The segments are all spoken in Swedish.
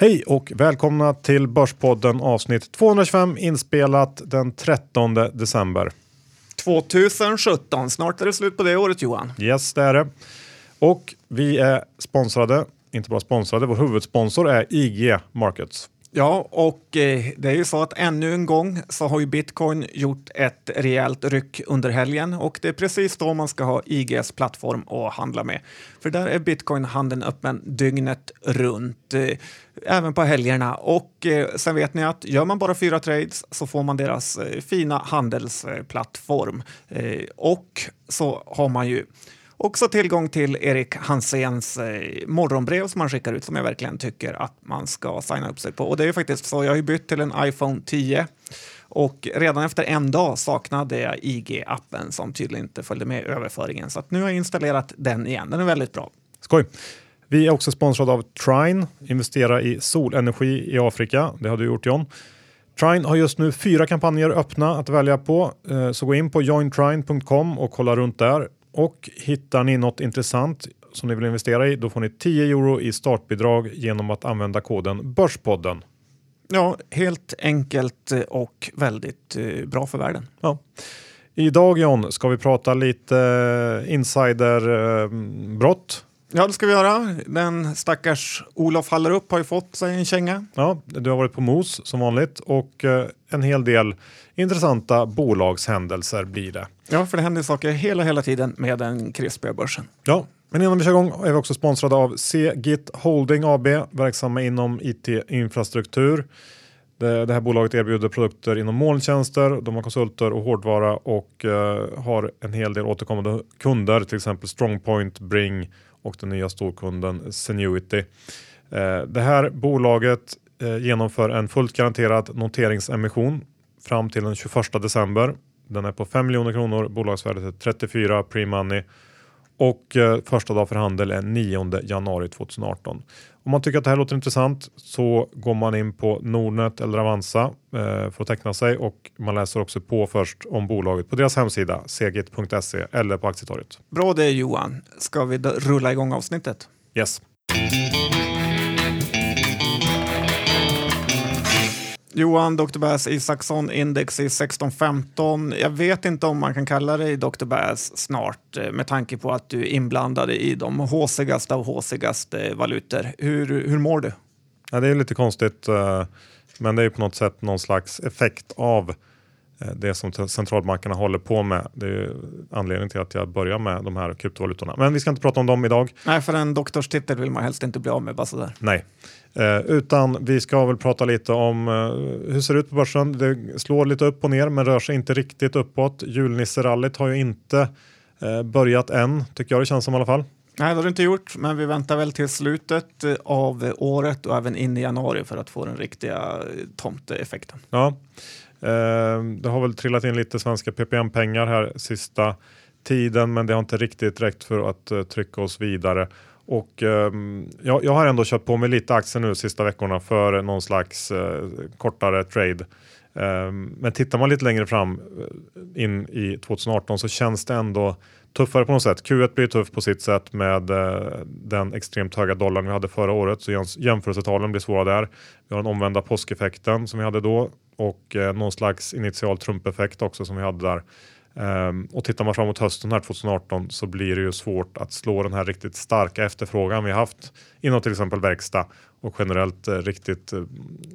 Hej och välkomna till Börspodden avsnitt 225 inspelat den 13 december. 2017, snart är det slut på det året Johan. Yes, det är det. Och vi är sponsrade, inte bara sponsrade, vår huvudsponsor är IG Markets. Ja, och eh, det är ju så att ännu en gång så har ju bitcoin gjort ett rejält ryck under helgen och det är precis då man ska ha IGs plattform att handla med. För där är bitcoin-handeln öppen dygnet runt, eh, även på helgerna. Och eh, sen vet ni att gör man bara fyra trades så får man deras eh, fina handelsplattform. Eh, och så har man ju Också tillgång till Erik Hanséns eh, morgonbrev som han skickar ut som jag verkligen tycker att man ska signa upp sig på. Och det är ju faktiskt så, jag har ju bytt till en iPhone 10 och redan efter en dag saknade jag IG-appen som tydligen inte följde med överföringen. Så att nu har jag installerat den igen. Den är väldigt bra. Skoj! Vi är också sponsrade av Trine, investera i solenergi i Afrika. Det har du gjort John. Trine har just nu fyra kampanjer öppna att välja på, eh, så gå in på jointrine.com och kolla runt där. Och hittar ni något intressant som ni vill investera i, då får ni 10 euro i startbidrag genom att använda koden Börspodden. Ja, helt enkelt eh, och väldigt eh, bra för världen. Ja. Idag John ska vi prata lite eh, insiderbrott. Ja, det ska vi göra. Den stackars Olof Hallerup har ju fått sig en känga. Ja, du har varit på MOS som vanligt och eh, en hel del intressanta bolagshändelser blir det. Ja, för det händer saker hela, hela tiden med den krispiga börsen. Ja, men innan vi kör igång är vi också sponsrade av Cgit Holding AB, verksamma inom IT-infrastruktur. Det, det här bolaget erbjuder produkter inom molntjänster, de har konsulter och hårdvara och eh, har en hel del återkommande kunder, till exempel Strongpoint, Bring och den nya storkunden Zenuity. Eh, det här bolaget eh, genomför en fullt garanterad noteringsemission fram till den 21 december. Den är på 5 miljoner kronor, bolagsvärdet är 34 pre-money och eh, första dag för handel är 9 januari 2018. Om man tycker att det här låter intressant så går man in på Nordnet eller Avanza eh, för att teckna sig och man läser också på först om bolaget på deras hemsida segit.se eller på Aktietorget. Bra det Johan. Ska vi rulla igång avsnittet? Yes. Johan, Dr. Bass Isaksson, index i 1615. Jag vet inte om man kan kalla dig Dr. Bass snart eh, med tanke på att du är inblandad i de håsigaste av håsigaste valutor. Hur, hur mår du? Ja, det är lite konstigt, eh, men det är på något sätt någon slags effekt av eh, det som centralbankerna håller på med. Det är anledningen till att jag börjar med de här kryptovalutorna. Men vi ska inte prata om dem idag. Nej, för en doktorstitel vill man helst inte bli av med bara sådär. Nej, eh, utan vi ska väl prata lite om eh, hur det ser ut på börsen. Det slår lite upp och ner men rör sig inte riktigt uppåt. Julnisserallyt har ju inte eh, börjat än, tycker jag det känns som i alla fall. Nej, det har du inte gjort, men vi väntar väl till slutet eh, av året och även in i januari för att få den riktiga eh, tomteeffekten. Ja, eh, Ehm, det har väl trillat in lite svenska PPM-pengar här sista tiden, men det har inte riktigt räckt för att eh, trycka oss vidare. Och ehm, jag, jag har ändå köpt på mig lite aktier nu sista veckorna för någon slags eh, kortare trade. Ehm, men tittar man lite längre fram eh, in i 2018 så känns det ändå tuffare på något sätt. Q1 blir tuff på sitt sätt med eh, den extremt höga dollarn vi hade förra året så jämförelsetalen blir svåra där. Vi har den omvända påskeffekten som vi hade då och eh, någon slags initial trumpeffekt också som vi hade där. Ehm, och tittar man framåt hösten här 2018 så blir det ju svårt att slå den här riktigt starka efterfrågan vi haft inom till exempel verkstad och generellt eh, riktigt eh,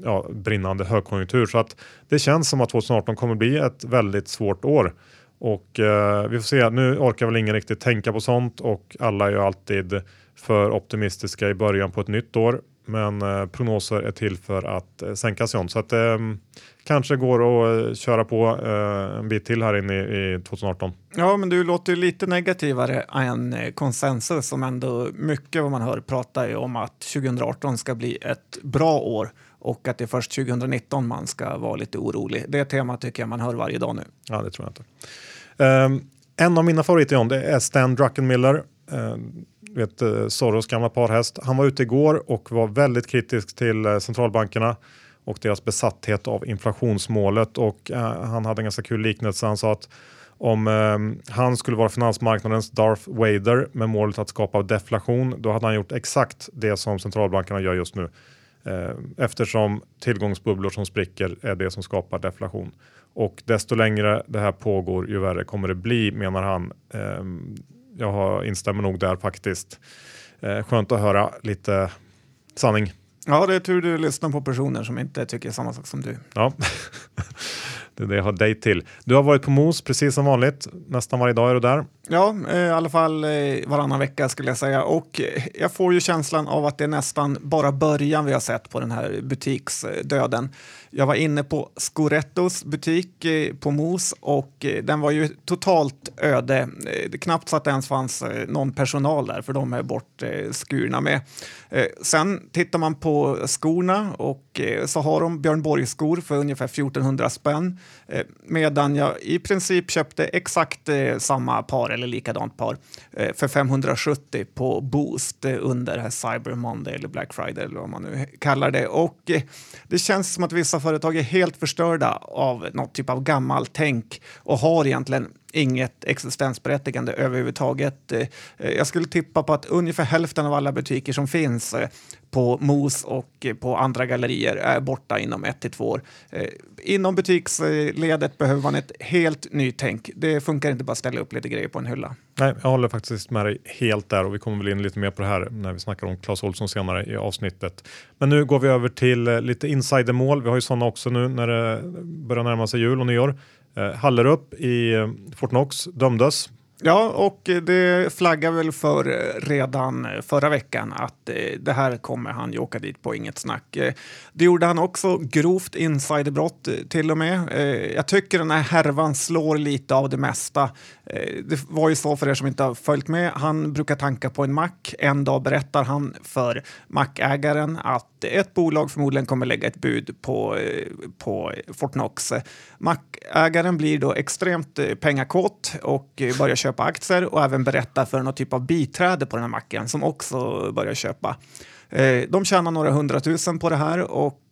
ja, brinnande högkonjunktur. Så att det känns som att 2018 kommer bli ett väldigt svårt år. Och eh, vi får se, nu orkar väl ingen riktigt tänka på sånt och alla är ju alltid för optimistiska i början på ett nytt år. Men eh, prognoser är till för att eh, sänkas John. Så att det kanske går att eh, köra på eh, en bit till här inne i, i 2018. Ja, men du låter lite negativare än eh, konsensus som ändå mycket vad man hör pratar om att 2018 ska bli ett bra år och att det är först 2019 man ska vara lite orolig. Det temat tycker jag man hör varje dag nu. Ja, det tror jag inte. Ehm, en av mina favoriter John, det är Stan Druckenmiller. Vet, eh, Soros gamla parhäst. Han var ute igår och var väldigt kritisk till eh, centralbankerna och deras besatthet av inflationsmålet och eh, han hade en ganska kul liknelse. Han sa att om eh, han skulle vara finansmarknadens Darth Vader med målet att skapa deflation, då hade han gjort exakt det som centralbankerna gör just nu. Eh, eftersom tillgångsbubblor som spricker är det som skapar deflation. Och desto längre det här pågår ju värre kommer det bli menar han. Ehm, jag instämmer nog där faktiskt. Eh, skönt att höra lite sanning. Ja, det är tur du lyssnar på personer som inte tycker samma sak som du. Ja, det är det jag har dig till. Du har varit på MOS precis som vanligt. Nästan varje dag är du där. Ja, eh, i alla fall eh, varannan vecka skulle jag säga. Och eh, jag får ju känslan av att det är nästan bara början vi har sett på den här butiksdöden. Jag var inne på Scorettos butik på Mos och den var ju totalt öde. Det knappt så att det ens fanns någon personal där för de är bortskurna med. Sen tittar man på skorna och så har de Björn Borg-skor för ungefär 1400 spänn medan jag i princip köpte exakt samma par eller likadant par eh, för 570 på Boost eh, under här Cyber Monday eller Black Friday eller vad man nu kallar det. Och eh, det känns som att vissa företag är helt förstörda av något typ av gammalt tänk och har egentligen inget existensberättigande överhuvudtaget. Jag skulle tippa på att ungefär hälften av alla butiker som finns på MOS och eh, på andra gallerier är borta inom ett till två år. Eh, inom butiksledet behöver man ett helt nytänk. Det funkar inte bara att ställa upp lite grejer på en hylla. Nej, jag håller faktiskt med dig helt där och vi kommer väl in lite mer på det här när vi snackar om Clas Ohlson senare i avsnittet. Men nu går vi över till eh, lite insidermål. Vi har ju sådana också nu när det börjar närma sig jul och nyår. Hallerup i Fortnox dömdes Ja, och det flaggar väl för eh, redan eh, förra veckan att eh, det här kommer han ju åka dit på, inget snack. Det gjorde han också, grovt insiderbrott till och med. Jag tycker den här härvan slår lite av det mesta. Det var ju så för er som inte har följt med, han brukar tanka på en mack. En dag berättar han för mackägaren att ett bolag förmodligen kommer lägga ett bud på, eh, på Fortnox. Mackägaren blir då extremt eh, pengakåt och eh, börjar köpa aktier och även berätta för någon typ av biträde på den här macken som också börjar köpa. De tjänar några hundratusen på det här och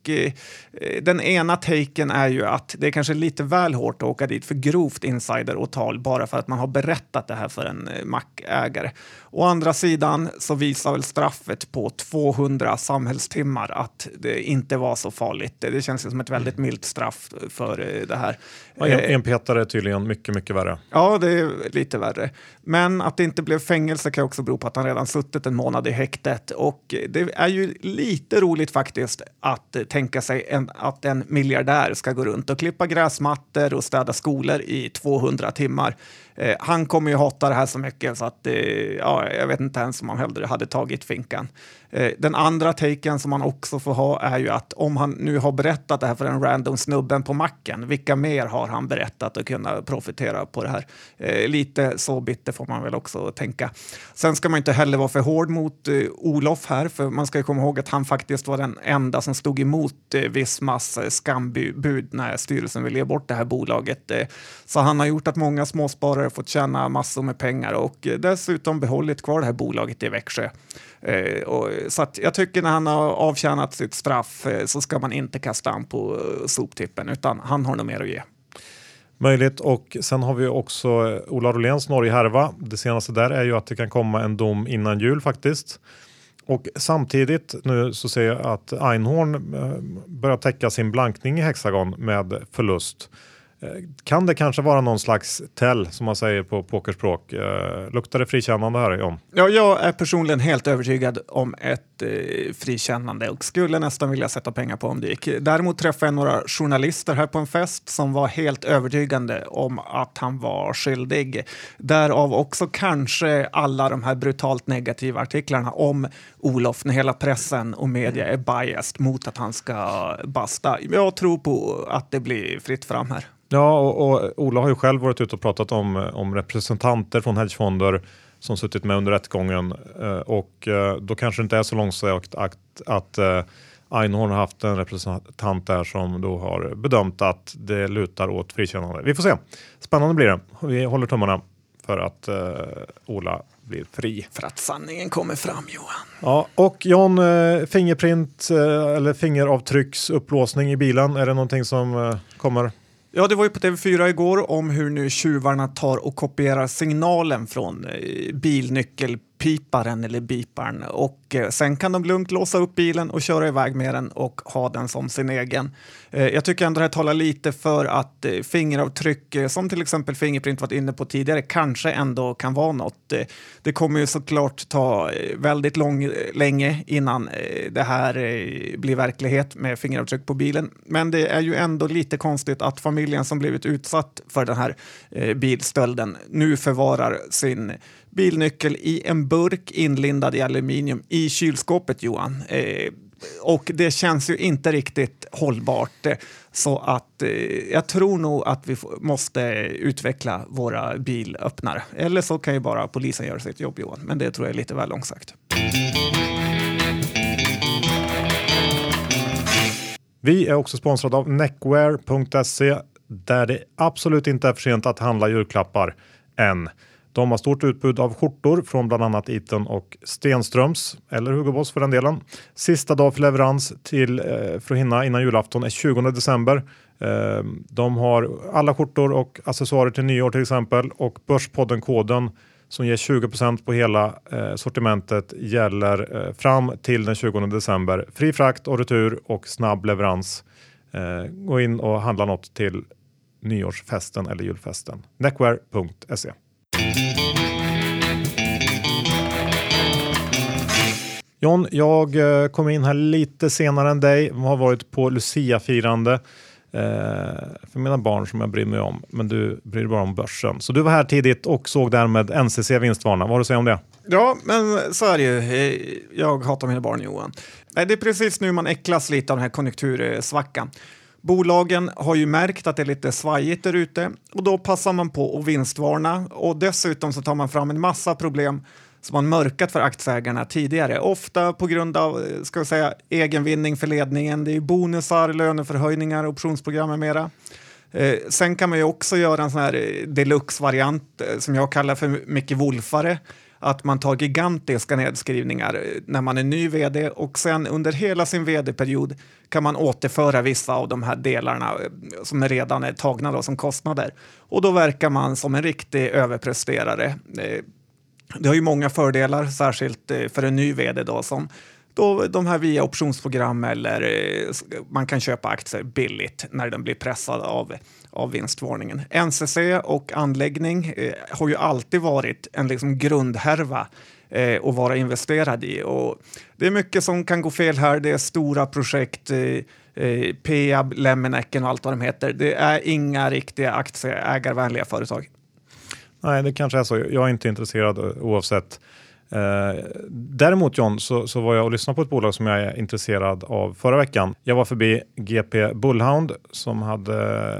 den ena taken är ju att det är kanske lite väl hårt att åka dit för grovt insideråtal bara för att man har berättat det här för en eh, mackägare. Å andra sidan så visar väl straffet på 200 samhällstimmar att det inte var så farligt. Det känns som ett väldigt milt straff för eh, det här. Ja, en petare är tydligen mycket, mycket värre. Ja, det är lite värre. Men att det inte blev fängelse kan också bero på att han redan suttit en månad i häktet och det är ju lite roligt faktiskt att tänka sig en, att en miljardär ska gå runt och klippa gräsmattor och städa skolor i 200 timmar. Eh, han kommer ju hata det här så mycket så att eh, ja, jag vet inte ens om han hellre hade tagit finkan. Eh, den andra taken som man också får ha är ju att om han nu har berättat det här för en random snubben på macken, vilka mer har han berättat och kunna profitera på det här? Eh, lite så bitter får man väl också tänka. Sen ska man inte heller vara för hård mot eh, Olof här, för man ska komma ihåg att han faktiskt var den enda som stod emot Vismas skambud när styrelsen ville ge bort det här bolaget. Så han har gjort att många småsparare fått tjäna massor med pengar och dessutom behållit kvar det här bolaget i Växjö. Eh, och, så jag tycker när han har avtjänat sitt straff eh, så ska man inte kasta han på eh, soptippen utan han har nog mer att ge. Möjligt och sen har vi också eh, Ola Roléns Norge-härva. Det senaste där är ju att det kan komma en dom innan jul faktiskt. Och samtidigt nu så ser jag att Einhorn eh, börjar täcka sin blankning i Hexagon med förlust. Eh, kan det kanske vara någon slags tell som man säger på pokerspråk? Eh, luktar det frikännande här John? Ja, jag är personligen helt övertygad om ett eh, frikännande och skulle nästan vilja sätta pengar på om det gick. Däremot träffade jag några journalister här på en fest som var helt övertygande om att han var skyldig. Därav också kanske alla de här brutalt negativa artiklarna om Olof när hela pressen och media är biased mot att han ska basta. Jag tror på att det blir fritt fram här. Ja, och, och, Ola har ju själv varit ute och pratat om, om representanter från hedgefonder som suttit med under rättegången eh, och eh, då kanske det inte är så långsökt att, att eh, Einhorn har haft en representant där som då har bedömt att det lutar åt frikännande. Vi får se. Spännande blir det. Vi håller tummarna för att uh, Ola blir fri. För att sanningen kommer fram Johan. Ja, och John, uh, fingerprint uh, eller fingeravtrycksupplåsning i bilen, är det någonting som kommer Ja, det var ju på TV4 igår om hur nu tjuvarna tar och kopierar signalen från eh, bilnyckel piparen eller biparen och eh, sen kan de lugnt låsa upp bilen och köra iväg med den och ha den som sin egen. Eh, jag tycker ändå det här talar lite för att eh, fingeravtryck, som till exempel Fingerprint varit inne på tidigare, kanske ändå kan vara något. Det kommer ju såklart ta väldigt lång, länge innan det här blir verklighet med fingeravtryck på bilen. Men det är ju ändå lite konstigt att familjen som blivit utsatt för den här bilstölden nu förvarar sin bilnyckel i en burk inlindad i aluminium i kylskåpet, Johan. Eh, och det känns ju inte riktigt hållbart. Eh, så att eh, jag tror nog att vi måste utveckla våra bilöppnare. Eller så kan ju bara polisen göra sitt jobb, Johan. Men det tror jag är lite väl långsökt. Vi är också sponsrade av Neckwear.se där det absolut inte är för sent att handla julklappar än. De har stort utbud av skjortor från bland annat Iten och Stenströms eller Hugo Boss för den delen. Sista dag för leverans till eh, för att hinna innan julafton är 20 december. Eh, de har alla skjortor och accessoarer till nyår till exempel och Börspodden-koden som ger 20% på hela eh, sortimentet gäller eh, fram till den 20 december. Fri frakt och retur och snabb leverans. Eh, gå in och handla något till nyårsfesten eller julfesten. Neckwear.se John, jag eh, kom in här lite senare än dig. Jag har varit på Lucia-firande eh, för mina barn som jag bryr mig om. Men du bryr dig bara om börsen. Så du var här tidigt och såg därmed NCC vinstvarna. Vad har du att säga om det? Ja, men så är det ju. Eh, jag hatar mina barn, Johan. Det är precis nu man äcklas lite av den här konjunktursvackan. Bolagen har ju märkt att det är lite svajigt där ute och då passar man på att vinstvarna och dessutom så tar man fram en massa problem som man mörkat för aktieägarna tidigare. Ofta på grund av eh, ska vi säga, egenvinning för ledningen. Det är bonusar, löneförhöjningar, optionsprogram med mera. Eh, sen kan man ju också göra en sån här eh, deluxe-variant eh, som jag kallar för Micke Wolfare att man tar gigantiska nedskrivningar eh, när man är ny vd och sen under hela sin vd-period kan man återföra vissa av de här delarna eh, som redan är tagna då, som kostnader. Och då verkar man som en riktig överpresterare. Eh, det har ju många fördelar, särskilt för en ny vd då, som då de här via optionsprogram eller man kan köpa aktier billigt när den blir pressad av av vinstvarningen. NCC och anläggning eh, har ju alltid varit en liksom grundhärva eh, att vara investerad i. Och det är mycket som kan gå fel här. Det är stora projekt, eh, eh, Peab, Lemmenäcken och allt vad de heter. Det är inga riktiga aktieägarvänliga företag. Nej, det kanske är så. Jag är inte intresserad eh, oavsett. Eh, däremot John, så, så, var jag och lyssnade på ett bolag som jag är intresserad av förra veckan. Jag var förbi GP Bullhound som hade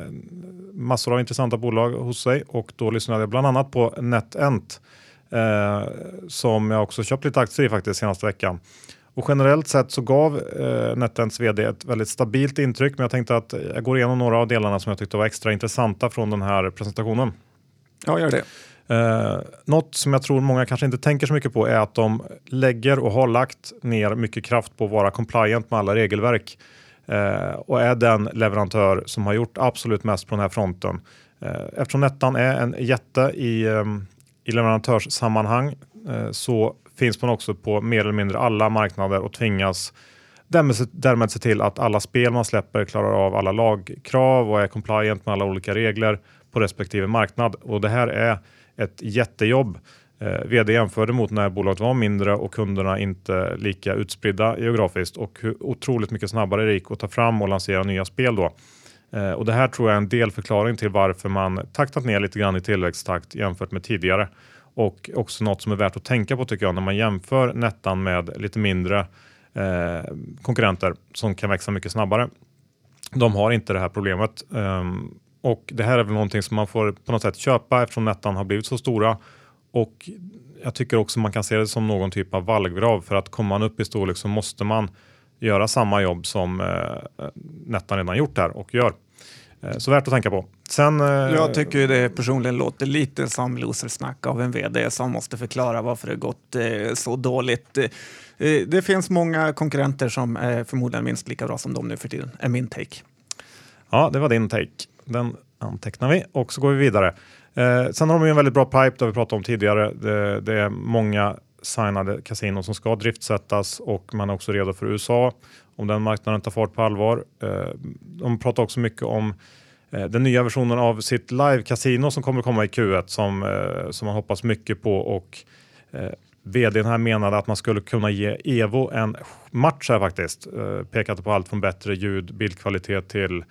massor av intressanta bolag hos sig och då lyssnade jag bland annat på NetEnt eh, som jag också köpt lite aktier i faktiskt senaste veckan. Och generellt sett så gav eh, NetEnts vd ett väldigt stabilt intryck, men jag tänkte att jag går igenom några av delarna som jag tyckte var extra intressanta från den här presentationen. Ja, gör det. Eh, något som jag tror många kanske inte tänker så mycket på är att de lägger och har lagt ner mycket kraft på att vara compliant med alla regelverk eh, och är den leverantör som har gjort absolut mest på den här fronten. Eh, eftersom Nettan är en jätte i, eh, i leverantörssammanhang eh, så finns man också på mer eller mindre alla marknader och tvingas därmed, därmed se till att alla spel man släpper klarar av alla lagkrav och är compliant med alla olika regler på respektive marknad. Och det här är ett jättejobb. Eh, vd jämförde mot när bolaget var mindre och kunderna inte lika utspridda geografiskt och hur otroligt mycket snabbare det gick att ta fram och lansera nya spel då. Eh, och det här tror jag är en delförklaring till varför man taktat ner lite grann i tillväxttakt jämfört med tidigare. Och också något som är värt att tänka på tycker jag när man jämför Nettan med lite mindre eh, konkurrenter som kan växa mycket snabbare. De har inte det här problemet. Um, och det här är väl någonting som man får på något sätt köpa eftersom Nettan har blivit så stora. Och jag tycker också man kan se det som någon typ av vallgrav för att kommer man upp i storlek så måste man göra samma jobb som eh, Nettan redan gjort här och gör. Eh, så värt att tänka på. Sen, eh, jag tycker det personligen låter lite som losersnack av en vd som måste förklara varför det gått eh, så dåligt. Eh, det finns många konkurrenter som är förmodligen minst lika bra som de nu för tiden, är min take. Ja, det var din take. Den antecknar vi och så går vi vidare. Eh, sen har de ju en väldigt bra pipe, det har vi pratat om tidigare. Det, det, är många signade kasinon som ska driftsättas och man är också redo för USA om den marknaden tar fart på allvar. Eh, de pratar också mycket om eh, den nya versionen av sitt live-casino som kommer komma i Q1 som, eh, som man hoppas mycket på och eh, Vdn här menade att man skulle kunna ge Evo en match här faktiskt. Eh, Pekade på allt från bättre ljud, bildkvalitet till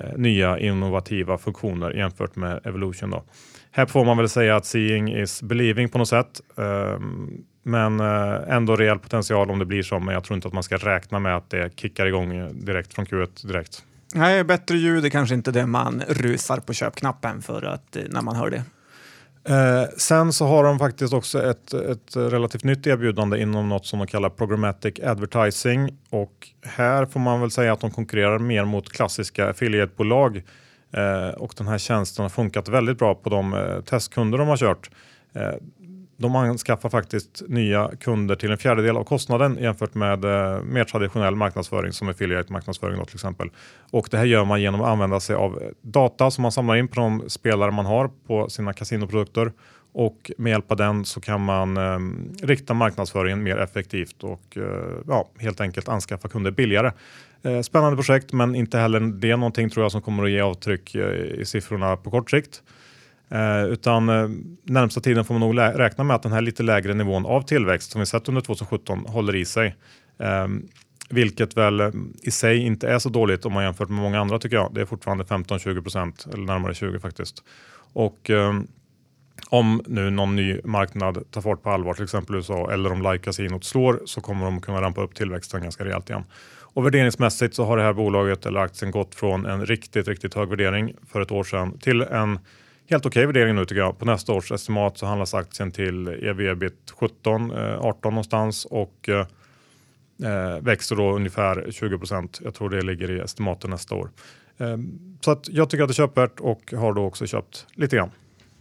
Eh, nya innovativa funktioner jämfört med Evolution. Då. Här får man väl säga att seeing is believing på något sätt. Ehm, men eh, ändå rejäl potential om det blir så. Men jag tror inte att man ska räkna med att det kickar igång eh, direkt från Q1 direkt. Nej, bättre ljud är kanske inte det man rusar på köpknappen för att, när man hör det. Eh, sen så har de faktiskt också ett, ett relativt nytt erbjudande inom något som de kallar programmatic advertising och här får man väl säga att de konkurrerar mer mot klassiska affiliatebolag eh, och den här tjänsten har funkat väldigt bra på de eh, testkunder de har kört. Eh, de anskaffar faktiskt nya kunder till en fjärdedel av kostnaden jämfört med eh, mer traditionell marknadsföring som affiliate marknadsföring till exempel. Och det här gör man genom att använda sig av eh, data som man samlar in på de spelare man har på sina kasinoprodukter och med hjälp av den så kan man eh, rikta marknadsföringen mer effektivt och eh, ja, helt enkelt anskaffa kunder billigare. Eh, spännande projekt, men inte heller det är någonting tror jag som kommer att ge avtryck eh, i siffrorna på kort sikt. Eh, utan eh, närmsta tiden får man nog räkna med att den här lite lägre nivån av tillväxt som vi sett under 2017 håller i sig. Eh, vilket väl eh, i sig inte är så dåligt om man jämfört med många andra tycker jag. Det är fortfarande 15-20 procent eller närmare 20 faktiskt. Och ehm, om nu någon ny marknad tar fart på allvar, till exempel USA eller om Like Casinot slår så kommer de kunna rampa upp tillväxten ganska rejält igen. Och värderingsmässigt så har det här bolaget eller aktien gått från en riktigt, riktigt hög värdering för ett år sedan till en helt okej okay värdering nu tycker jag. På nästa års estimat så handlas aktien till ev-ebit 17, 18 någonstans och eh, eh, växer då ungefär 20 procent. Jag tror det ligger i estimaten nästa år. Eh, så att jag tycker att det är köpvärt och har då också köpt lite grann.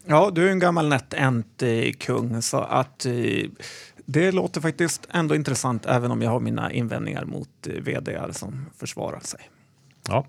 Ja, du är en gammal NetEnt-kung så att eh, det låter faktiskt ändå intressant även om jag har mina invändningar mot eh, vd som försvarar sig. Ja,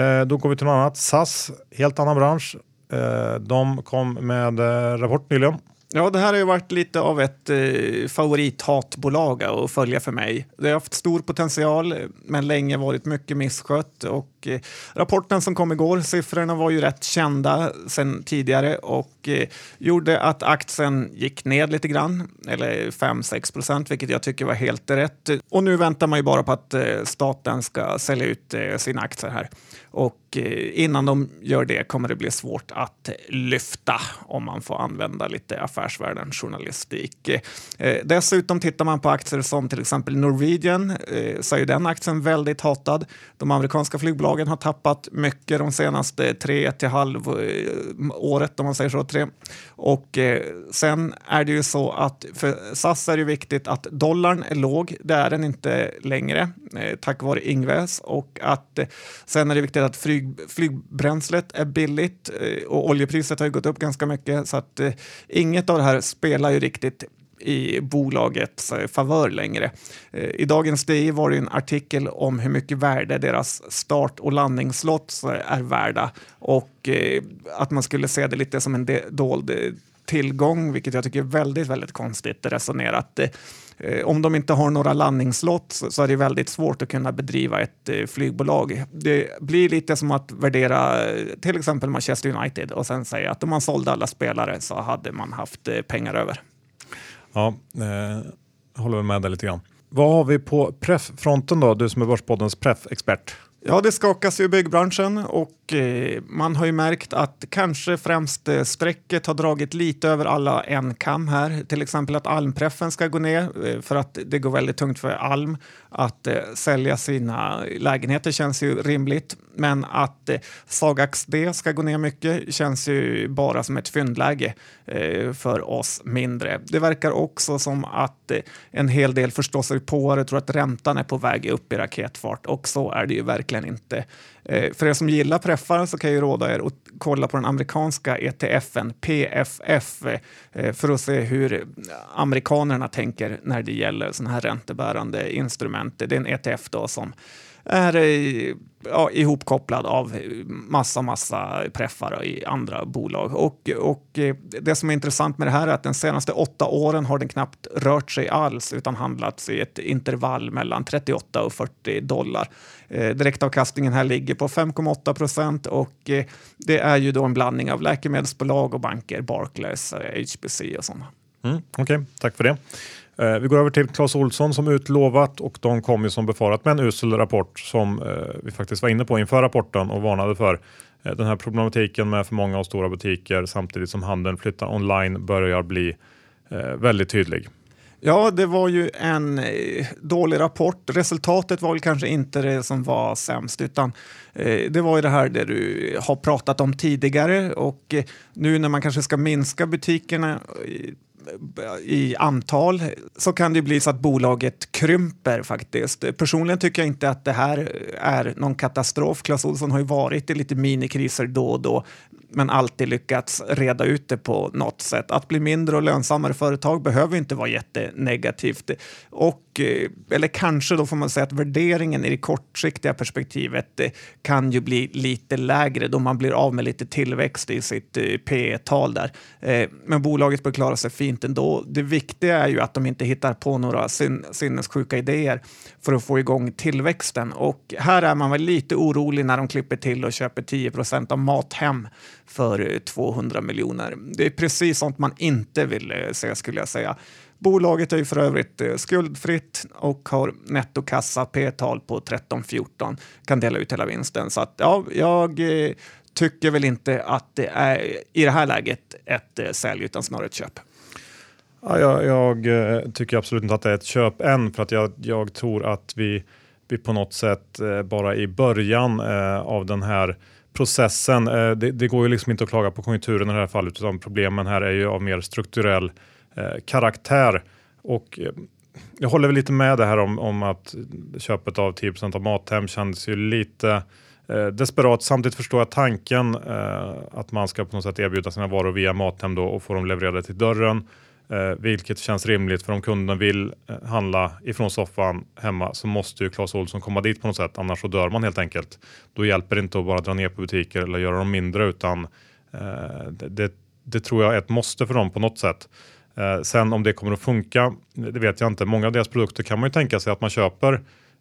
eh, då går vi till något annat. SAS, helt annan bransch. Eh, de kom med eh, rapport nyligen. Ja, det här har ju varit lite av ett eh, favorithatbolag att följa för mig. Det har haft stor potential, men länge varit mycket misskött. Och, eh, rapporten som kom igår, siffrorna var ju rätt kända sedan tidigare och eh, gjorde att aktien gick ned lite grann, eller 5-6 procent, vilket jag tycker var helt rätt. Och nu väntar man ju bara på att eh, staten ska sälja ut eh, sina aktier här. Och eh, innan de gör det kommer det bli svårt att lyfta om man får använda lite affärsvärlden journalistik. Eh, dessutom tittar man på aktier som till exempel Norwegian eh, så är den aktien väldigt hatad. De amerikanska flygbolagen har tappat mycket de senaste tre till halv året om man säger så. Tre. Och sen är det ju så att för SAS är det viktigt att dollarn är låg. Det är den inte längre tack vare Ingves och att sen är det viktigt att flyg, flygbränslet är billigt eh, och oljepriset har gått upp ganska mycket så att eh, inget av det här spelar ju riktigt i bolagets eh, favör längre. I dagens DI var det en artikel om hur mycket värde deras start och landningsslott är värda och att man skulle se det lite som en dold tillgång, vilket jag tycker är väldigt, väldigt konstigt resonerat. Eh, om de inte har några landningsslott så är det väldigt svårt att kunna bedriva ett eh, flygbolag. Det blir lite som att värdera eh, till exempel Manchester United och sen säga att om man sålde alla spelare så hade man haft pengar över. Ja, eh, håller med dig lite grann. Vad har vi på preffronten då, du som är Börspoddens preffexpert? Ja, det skakas ju i byggbranschen och eh, man har ju märkt att kanske främst eh, strecket har dragit lite över alla en kam här. Till exempel att almpreffen ska gå ner eh, för att det går väldigt tungt för Alm att eh, sälja sina lägenheter känns ju rimligt. Men att eh, Sagax D ska gå ner mycket känns ju bara som ett fyndläge eh, för oss mindre. Det verkar också som att en hel del förståsigpåare tror att räntan är på väg upp i raketfart och så är det ju verkligen inte. Eh, för er som gillar preffar så kan jag råda er att kolla på den amerikanska ETFen PFF eh, för att se hur amerikanerna tänker när det gäller sådana här räntebärande instrument. Det är en ETF då som är eh, ja, ihopkopplad av massa, massa preffar i andra bolag. Och, och det som är intressant med det här är att den senaste åtta åren har den knappt rört sig alls utan handlats i ett intervall mellan 38 och 40 dollar. Eh, direktavkastningen här ligger på 5,8 procent och eh, det är ju då en blandning av läkemedelsbolag och banker, Barclays, eh, HBC och sådana. Mm, Okej, okay. tack för det. Vi går över till Clas Olsson som utlovat och de kom ju som befarat med en usel rapport som vi faktiskt var inne på inför rapporten och varnade för. Den här problematiken med för många och stora butiker samtidigt som handeln flyttar online börjar bli väldigt tydlig. Ja, det var ju en eh, dålig rapport. Resultatet var väl kanske inte det som var sämst, utan eh, det var ju det här det du har pratat om tidigare och eh, nu när man kanske ska minska butikerna i antal så kan det bli så att bolaget krymper faktiskt. Personligen tycker jag inte att det här är någon katastrof. Clas Ohlson har ju varit i lite minikriser då och då men alltid lyckats reda ut det på något sätt. Att bli mindre och lönsammare företag behöver inte vara jättenegativt. Och, eh, eller kanske då får man säga att värderingen i det kortsiktiga perspektivet eh, kan ju bli lite lägre då man blir av med lite tillväxt i sitt eh, P tal där. Eh, men bolaget bör klara sig fint ändå. Det viktiga är ju att de inte hittar på några sinnessjuka idéer för att få igång tillväxten. Och här är man väl lite orolig när de klipper till och köper 10 procent av Mathem för eh, 200 miljoner. Det är precis sånt man inte vill eh, se skulle jag säga. Bolaget är ju för övrigt eh, skuldfritt och har nettokassa P-tal på 13-14, kan dela ut hela vinsten. Så att, ja, jag tycker väl inte att det är i det här läget ett sälj utan snarare ett köp. Ja, jag, jag, tycker absolut inte att det är ett köp än för att jag, jag tror att vi, vi på något sätt bara i början av den här processen. Eh, det, det, går ju liksom inte att klaga på konjunkturen i det här fallet utan problemen här är ju av mer strukturell eh, karaktär. Och eh, jag håller väl lite med det här om, om att köpet av 10% av Mathem kändes ju lite eh, desperat. Samtidigt förstår jag tanken eh, att man ska på något sätt erbjuda sina varor via Mathem då och få dem levererade till dörren. Eh, vilket känns rimligt för om kunden vill eh, handla ifrån soffan hemma så måste ju Clas Ohlson komma dit på något sätt annars så dör man helt enkelt. Då hjälper det inte att bara dra ner på butiker eller göra dem mindre utan eh, det, det, tror jag är ett måste för dem på något sätt. Eh, sen om det kommer att funka, det vet jag inte. Många av deras produkter kan man ju tänka sig att man köper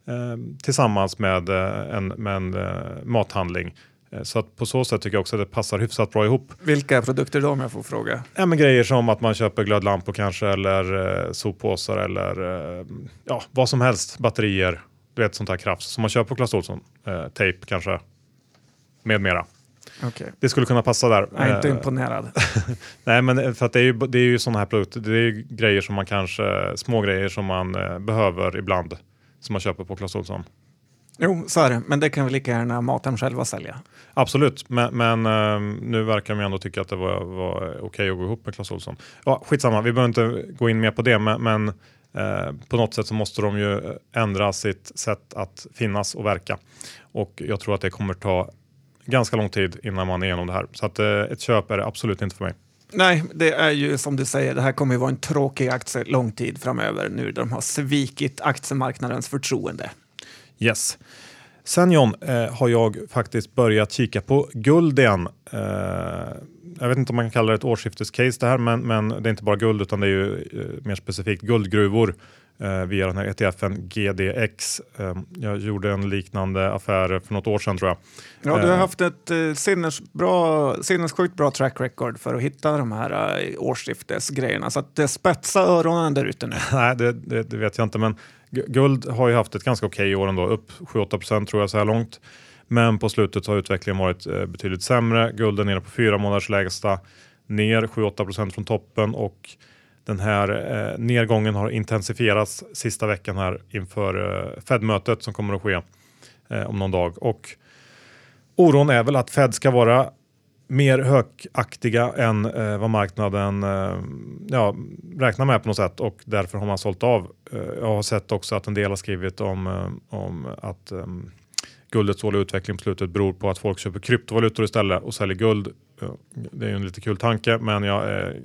eh, tillsammans med eh, en, med en eh, mathandling så att på så sätt tycker jag också att det passar hyfsat bra ihop. Vilka produkter då om jag får fråga? Ja, men grejer som att man köper glödlampor kanske eller eh, soppåsar eller eh, ja, vad som helst. Batterier, du vet sånt här krafts som man köper på Clas Ohlson. Eh, tejp kanske, med mera. Okay. Det skulle kunna passa där. Jag är inte eh, imponerad. Nej, men eh, för att det är ju, det är ju sådana här produkter. Det är grejer som man kanske, små grejer som man behöver ibland som man köper på Clas Ohlson. Jo, så är det. Men det kan vi lika gärna Mathem själva sälja. Absolut, men, men uh, nu verkar man ändå tycka att det var, var okej okay att gå ihop med Clas Ohlson. Ja, skitsamma, vi behöver inte gå in mer på det, men, men uh, på något sätt så måste de ju ändra sitt sätt att finnas och verka. Och jag tror att det kommer ta ganska lång tid innan man är igenom det här. Så att, uh, ett köp är det absolut inte för mig. Nej, det är ju som du säger, det här kommer ju vara en tråkig aktie lång tid framöver nu när de har svikit aktiemarknadens förtroende. Yes. Sen John eh, har jag faktiskt börjat kika på guld igen. Eh, jag vet inte om man kan kalla det ett årsskiftescase det här, men, men det är inte bara guld utan det är ju eh, mer specifikt guldgruvor eh, via den här ETFen GDX. Eh, jag gjorde en liknande affär för något år sedan tror jag. Ja, du har eh, haft ett eh, sinnesbra, sinnessjukt bra track record för att hitta de här eh, årsskiftesgrejerna. Så att, spetsa öronen där ute nu. Nej, det, det, det, vet jag inte, men Guld har ju haft ett ganska okej okay år ändå, upp 7-8 tror jag så här långt. Men på slutet har utvecklingen varit eh, betydligt sämre. Guld är nere på fyra månaders lägsta, ner 7-8% från toppen och den här eh, nedgången har intensifierats sista veckan här inför eh, Fed-mötet som kommer att ske eh, om någon dag. Och oron är väl att Fed ska vara mer hökaktiga än eh, vad marknaden eh, ja, räknar med på något sätt och därför har man sålt av. Eh, jag har sett också att en del har skrivit om, eh, om att eh, guldets dåliga utveckling på slutet beror på att folk köper kryptovalutor istället och säljer guld. Det är ju en lite kul tanke men jag är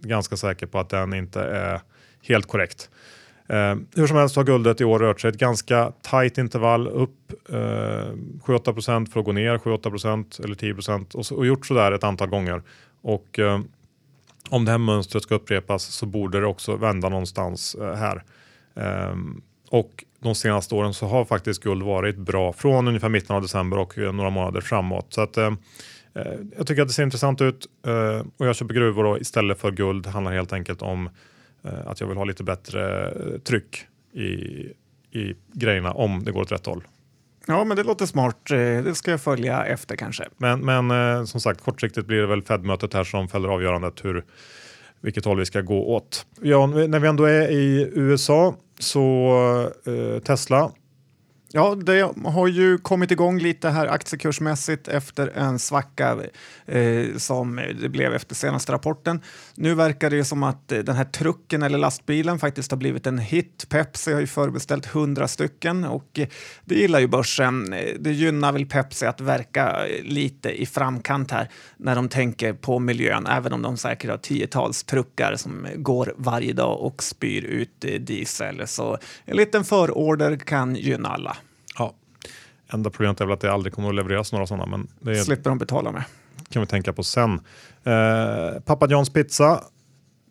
ganska säker på att den inte är helt korrekt. Eh, hur som helst har guldet i år rört sig ett ganska tajt intervall upp eh, 7-8 för att gå ner 7-8 eller 10 och, så, och gjort sådär ett antal gånger. Och eh, om det här mönstret ska upprepas så borde det också vända någonstans eh, här. Eh, och de senaste åren så har faktiskt guld varit bra från ungefär mitten av december och eh, några månader framåt. Så att, eh, eh jag tycker att det ser intressant ut eh, och jag köper gruvor då, istället för guld. Det handlar helt enkelt om att jag vill ha lite bättre eh, tryck i, i grejerna om det går åt rätt håll. Ja, men det låter smart. Det ska jag följa efter kanske. Men, men som sagt, kortsiktigt blir det väl Fed-mötet här som fäller avgörandet hur, vilket håll vi ska gå åt. Ja, när vi ändå är i USA så eh, Tesla Ja, det har ju kommit igång lite här aktiekursmässigt efter en svacka eh, som det blev efter senaste rapporten. Nu verkar det ju som att eh, den här trucken eller lastbilen faktiskt har blivit en hit. Pepsi har ju förbeställt 100 stycken och eh, det gillar ju börsen. Eh, det gynnar väl Pepsi att verka lite i framkant här när de tänker på miljön, även om de säkert har tiotals truckar som går varje dag och spyr ut diesel. Så en liten förorder kan gynna alla. Enda problemet är väl att det aldrig kommer att levereras några sådana. Men det slipper de betala med. kan vi tänka på sen. Eh, Papa Johns pizza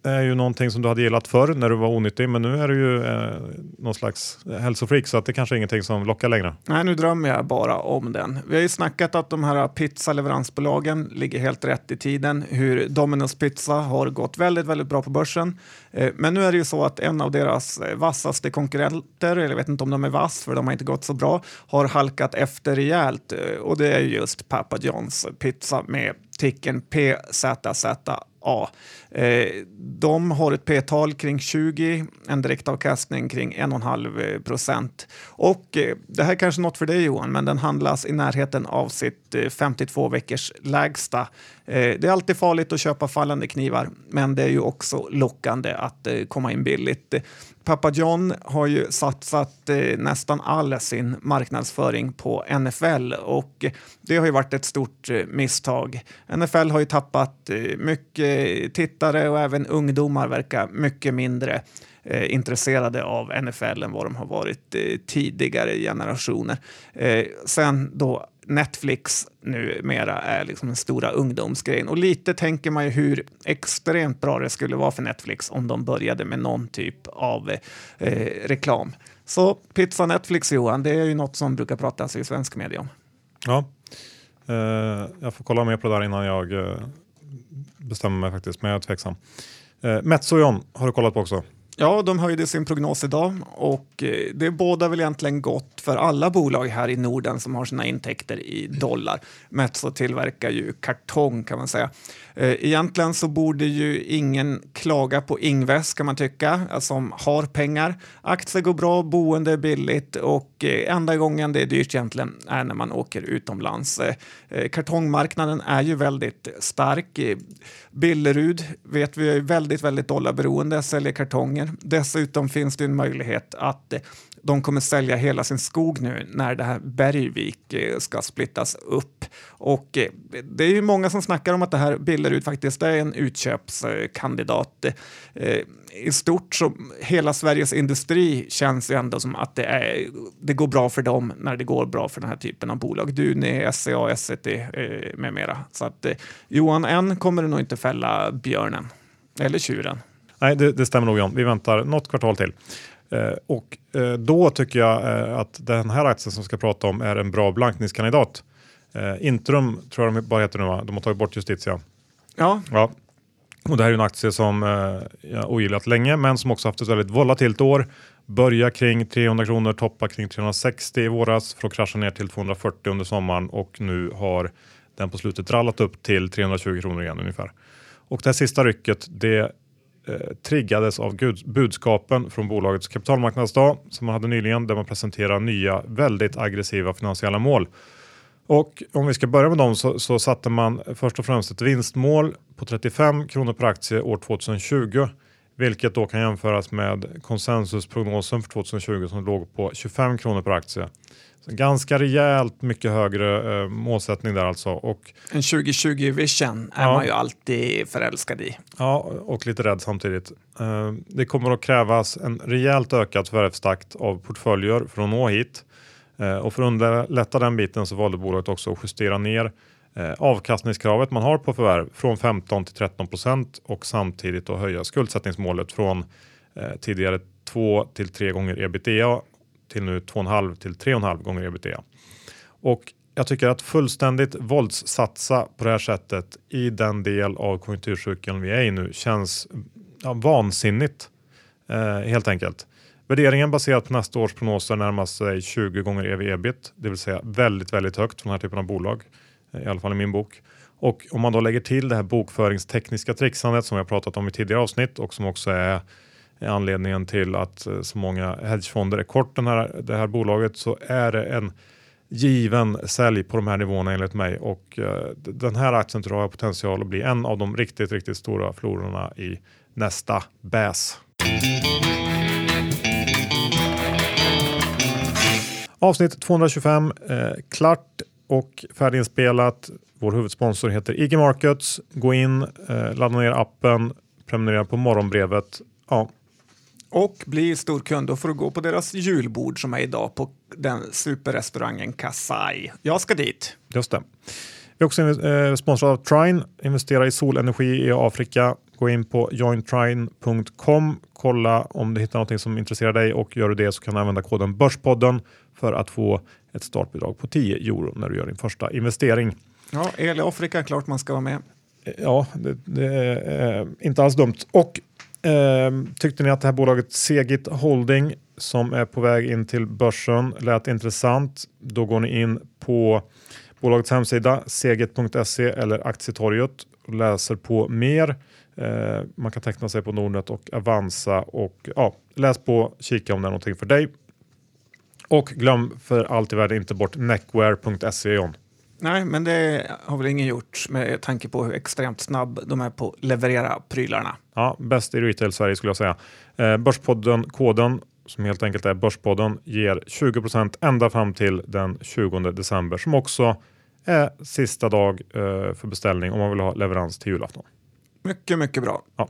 är ju någonting som du hade gillat förr när du var onyttig, men nu är du ju eh, någon slags hälsofreak så att det kanske är ingenting som lockar längre. Nej, nu drömmer jag bara om den. Vi har ju snackat att de här pizzaleveransbolagen ligger helt rätt i tiden, hur Domino's Pizza har gått väldigt, väldigt bra på börsen. Eh, men nu är det ju så att en av deras eh, vassaste konkurrenter, eller jag vet inte om de är vass för de har inte gått så bra, har halkat efter rejält eh, och det är just Papa Johns pizza med ticken PZZA Eh, de har ett P-tal kring 20, en direktavkastning kring 1,5 eh, procent. Och eh, det här är kanske något för dig Johan, men den handlas i närheten av sitt 52 veckors lägsta. Eh, det är alltid farligt att köpa fallande knivar, men det är ju också lockande att eh, komma in billigt. Papa John har ju satsat eh, nästan all sin marknadsföring på NFL och det har ju varit ett stort misstag. NFL har ju tappat mycket tittare och även ungdomar verkar mycket mindre intresserade av NFL än vad de har varit tidigare generationer. Sen då Netflix numera är liksom den stora ungdomsgrejen. Och lite tänker man ju hur extremt bra det skulle vara för Netflix om de började med någon typ av eh, reklam. Så pizza Netflix Johan, det är ju något som brukar pratas i svensk media om. Ja, eh, jag får kolla mer på det där innan jag eh, bestämmer mig faktiskt, men jag är tveksam. Eh, Metso har du kollat på också? Ja, de höjde sin prognos idag och eh, det båda väl egentligen gott för alla bolag här i Norden som har sina intäkter i dollar. Metso tillverkar ju kartong kan man säga. Eh, egentligen så borde ju ingen klaga på Ingves kan man tycka, eh, som har pengar. Aktier går bra, boende är billigt och enda gången det är dyrt egentligen är när man åker utomlands. Kartongmarknaden är ju väldigt stark. Billerud vet vi är väldigt, väldigt dollarberoende, säljer kartonger. Dessutom finns det en möjlighet att eh, de kommer sälja hela sin skog nu när det här Bergvik eh, ska splittas upp. Och eh, det är ju många som snackar om att det här Billerud faktiskt är en utköpskandidat. I stort så hela Sveriges industri känns ju ändå som att det, är, det går bra för dem när det går bra för den här typen av bolag. Duni, SCA, SCT med mera. Så att Johan, än kommer du nog inte fälla björnen eller tjuren. Nej, det, det stämmer nog John. Vi väntar något kvartal till. Eh, och eh, då tycker jag eh, att den här aktien som vi ska prata om är en bra blankningskandidat. Eh, Intrum tror jag de bara heter nu va? De har tagit bort Justitia. Ja. ja. Och det här är en aktie som eh, jag ogillat länge men som också haft ett väldigt volatilt år. Börja kring 300 kronor, toppa kring 360 i våras för att krascha ner till 240 under sommaren och nu har den på slutet rallat upp till 320 kronor igen ungefär. Och det här sista rycket det eh, triggades av budskapen från bolagets kapitalmarknadsdag som man hade nyligen där man presenterar nya väldigt aggressiva finansiella mål. Och om vi ska börja med dem så, så satte man först och främst ett vinstmål på 35 kronor per aktie år 2020 vilket då kan jämföras med konsensusprognosen för 2020 som låg på 25 kronor per aktie. Så ganska rejält mycket högre eh, målsättning där alltså. Och, en 2020 vision är ja. man ju alltid förälskad i. Ja, och lite rädd samtidigt. Eh, det kommer att krävas en rejält ökad förvärvstakt av portföljer för att nå hit. Eh, och för att underlätta den biten så valde bolaget också att justera ner eh, avkastningskravet man har på förvärv från 15 till 13 procent och samtidigt att höja skuldsättningsmålet från eh, tidigare 2 till 3 gånger ebitda till nu 2,5 till 3,5 gånger ebitda. Och jag tycker att fullständigt våldssatsa på det här sättet i den del av konjunkturcykeln vi är i nu känns ja, vansinnigt eh, helt enkelt. Värderingen baserat på nästa års prognoser närmar sig 20 gånger ev ebit, det vill säga väldigt, väldigt högt för den här typen av bolag, eh, Eh, i alla fall i min bok. Och om man då lägger till det här bokföringstekniska trixandet som jag pratat om i tidigare avsnitt och som också är anledningen till att eh, så många hedgefonder är kort den här, det här bolaget så är det en given sälj på de här nivåerna enligt mig och eh, den här aktien tror jag har potential att bli en av de riktigt, riktigt stora flororna i nästa bäs. Avsnitt 225 eh, klart och färdiginspelat. Vår huvudsponsor heter IG Markets. Gå in, eh, ladda ner appen, prenumerera på morgonbrevet. Ja. Och bli stor kund och får gå på deras julbord som är idag på den superrestaurangen Kasai. Jag ska dit. Just det. Vi är också eh, sponsrade av Trine, investera i solenergi i Afrika. Gå in på jointrine.com, kolla om du hittar något som intresserar dig och gör du det så kan du använda koden Börspodden för att få ett startbidrag på 10 euro när du gör din första investering. Ja, el i Afrika, klart man ska vara med. Ja, det, det är eh, inte alls dumt. Och eh, tyckte ni att det här bolaget Segit Holding som är på väg in till börsen lät intressant? Då går ni in på bolagets hemsida segit.se eller aktietorget och läser på mer. Eh, man kan teckna sig på Nordnet och Avanza och ja, läs på, kika om det är någonting för dig. Och glöm för allt i världen inte bort neckwear.se John. Nej, men det har väl ingen gjort med tanke på hur extremt snabb de är på att leverera prylarna. Ja, bäst i retail Sverige skulle jag säga. Eh, Börspodden, koden som helt enkelt är Börspodden, ger 20% ända fram till den 20 december som också är sista dag eh, för beställning om man vill ha leverans till julafton. Mycket, mycket bra. Ja.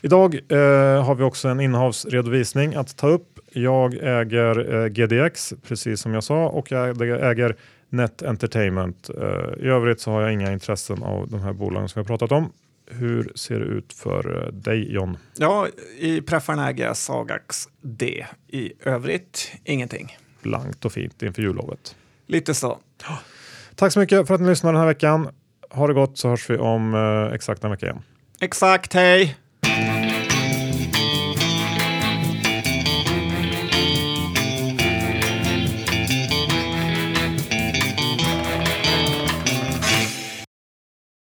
Idag eh, har vi också en innehavsredovisning att ta upp. Jag äger eh, GDX precis som jag sa och jag äger Net Entertainment. Eh, I övrigt så har jag inga intressen av de här bolagen som har pratat om. Hur ser det ut för eh, dig John? Ja, i preffarna äger jag Sagax D. I övrigt ingenting. Blankt och fint inför jullovet. Lite så. Tack så mycket för att ni lyssnade den här veckan. Ha det gott så hörs vi om eh, exakt en vecka igen. Exakt, hej!